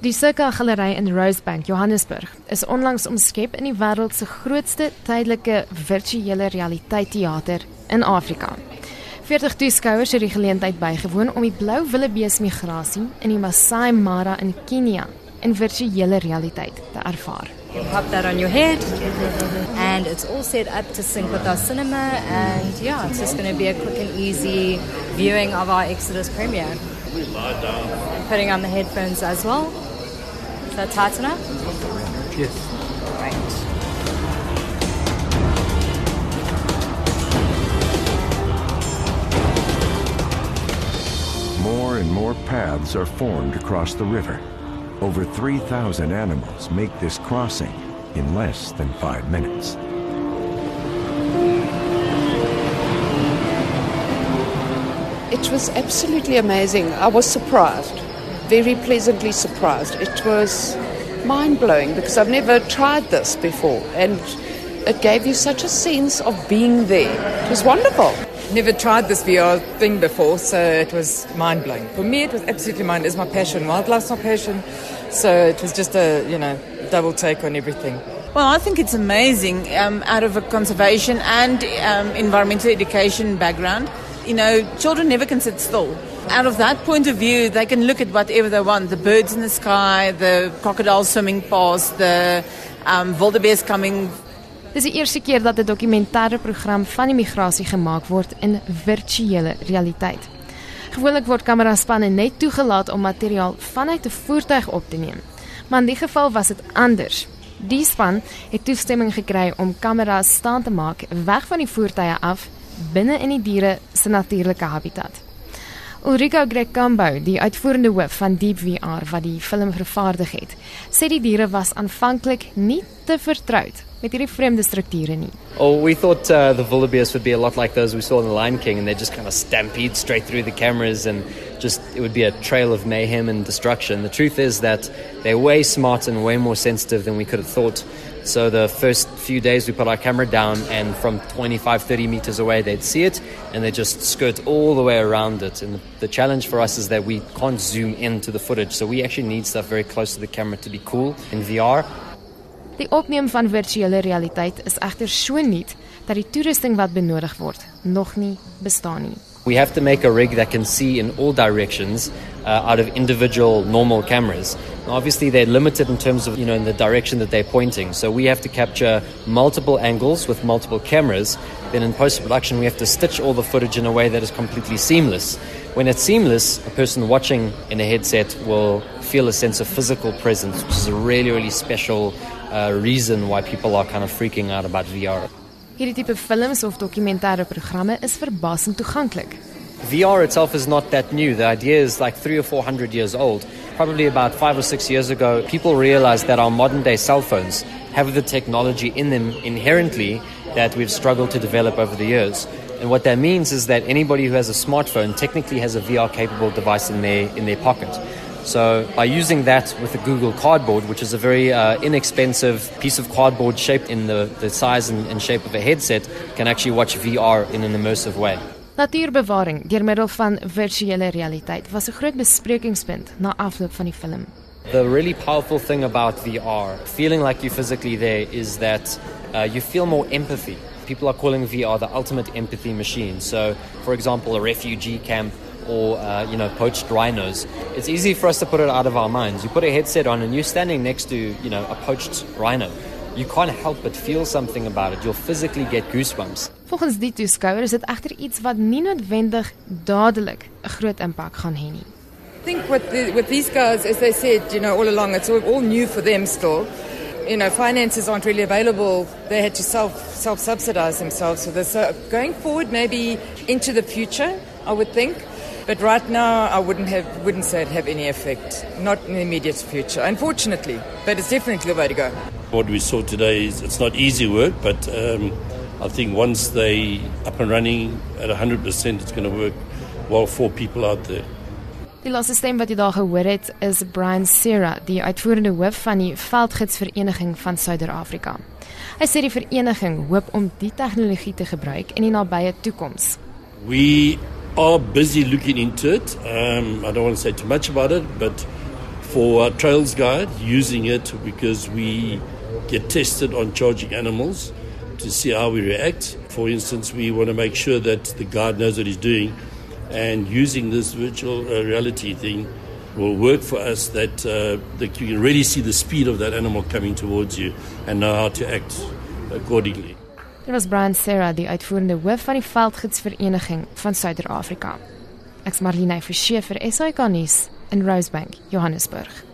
Die Circa Galery in Rosebank, Johannesburg, is onlangs omskep in die wêreld se grootste tydelike virtuele realiteit teater in Afrika. 40 toeskouers het die geleentheid bygewoon om die blou wildebeesmigrasie in die Masai Mara in Kenia in virtuele realiteit te ervaar. You pop that on your head, and it's all set up to sync with our cinema. And yeah, it's just going to be a quick and easy viewing of our Exodus premiere. Putting on the headphones as well. Is that tight enough? Yes. Right. More and more paths are formed across the river. Over 3,000 animals make this crossing in less than five minutes. It was absolutely amazing. I was surprised, very pleasantly surprised. It was mind blowing because I've never tried this before, and it gave you such a sense of being there. It was wonderful. Never tried this VR thing before, so it was mind blowing. For me, it was absolutely mind. It's my passion. Wildlife's my passion, so it was just a you know double take on everything. Well, I think it's amazing um, out of a conservation and um, environmental education background. You know, children never can sit still. Out of that point of view, they can look at whatever they want the birds in the sky, the crocodiles swimming past, the um, wildebeest coming. Dis die eerste keer dat 'n dokumentêre program van immigrasie gemaak word in virtuele realiteit. Gewoonlik word kameraspanne net toegelaat om materiaal vanuit 'n voertuig op te neem. Maar in die geval was dit anders. Die span het toestemming gekry om kameras staan te maak weg van die voertuie af binne in die diere se natuurlike habitat. Ulrika Grekambo, die uitvoerende hoof van Deep VR wat die film vervaardig het, sê die diere was aanvanklik nie te vertroud met hierdie vreemde strukture nie. Oh, we thought uh, the wildebeest would be a lot like those we saw in The Lion King, and they just kind of stampede straight through the cameras, and just it would be a trail of mayhem and destruction. The truth is that they're way smarter and way more sensitive than we could have thought. So the first few days we put our camera down, and from 25, 30 meters away, they'd see it, and they just skirt all the way around it. And the challenge for us is that we can't zoom into the footage, so we actually need stuff very close to the camera to be cool in VR. Die opneem van virtuele realiteit is egter so nuut dat die toerusting wat benodig word nog nie bestaan nie. We have to make a rig that can see in all directions uh, out of individual normal cameras. Now, obviously, they're limited in terms of you know in the direction that they're pointing. So we have to capture multiple angles with multiple cameras. Then in post production, we have to stitch all the footage in a way that is completely seamless. When it's seamless, a person watching in a headset will feel a sense of physical presence, which is a really really special uh, reason why people are kind of freaking out about VR. Hierdie tipe films of dokumentêre programme is verbasend toeganklik. VR itself is not that new. The idea is like three or four hundred years old. Probably about five or six years ago, people realized that our modern day cell phones have the technology in them inherently that we've struggled to develop over the years. And what that means is that anybody who has a smartphone technically has a VR capable device in their, in their pocket. So by using that with the Google Cardboard, which is a very uh, inexpensive piece of cardboard shaped in the, the size and, and shape of a headset, can actually watch VR in an immersive way. Natuurbewaring deur middel van virtuele realiteit was 'n groot besprekingspunt na afloop van die film. The really powerful thing about VR, feeling like you're physically there, is that uh, you feel more empathy. People are calling VR the ultimate empathy machine. So, for example, a refugee camp or uh, you know poached rhinos. It's easy for us to put it out of our minds. You put a headset on and you're standing next to you know a poached rhino. You can't help but feel something about it. You'll physically get goosebumps. Volgens die toeskouer is dit egter iets wat nie noodwendig dadelik 'n groot impak gaan hê nie. I think with the, with these guys, as they said, you know, all along, it's all, all new for them still. You know, finances aren't really available. They had to self self subsidize themselves for this. So going forward, maybe into the future, I would think. But right now, I wouldn't have wouldn't say it have any effect. Not in the immediate future, unfortunately. But it's definitely the way to go. What we saw today is it's not easy work, but um, I think once they up and running at 100%, it's going to work well for people out there. Die laaste stem wat jy daar gehoor het is Brian Serra, die uitvoerende hoof van die Veldgidsvereniging van Suider-Afrika. Hy sê die vereniging hoop om die tegnologie te gebruik in die nabye toekoms. We are busy looking into it. Um, I don't want to say too much about it, but For our Trails Guide, using it because we get tested on charging animals to see how we react. For instance, we want to make sure that the guide knows what he's doing, and using this virtual uh, reality thing will work for us that, uh, that you can really see the speed of that animal coming towards you and know how to act accordingly. Dit was Brian Serra, die uitvoerende hoof van die Veldgidsvereniging van Suider-Afrika. Ek's Marlene Forsie vir SAK nuus in Rosebank, Johannesburg.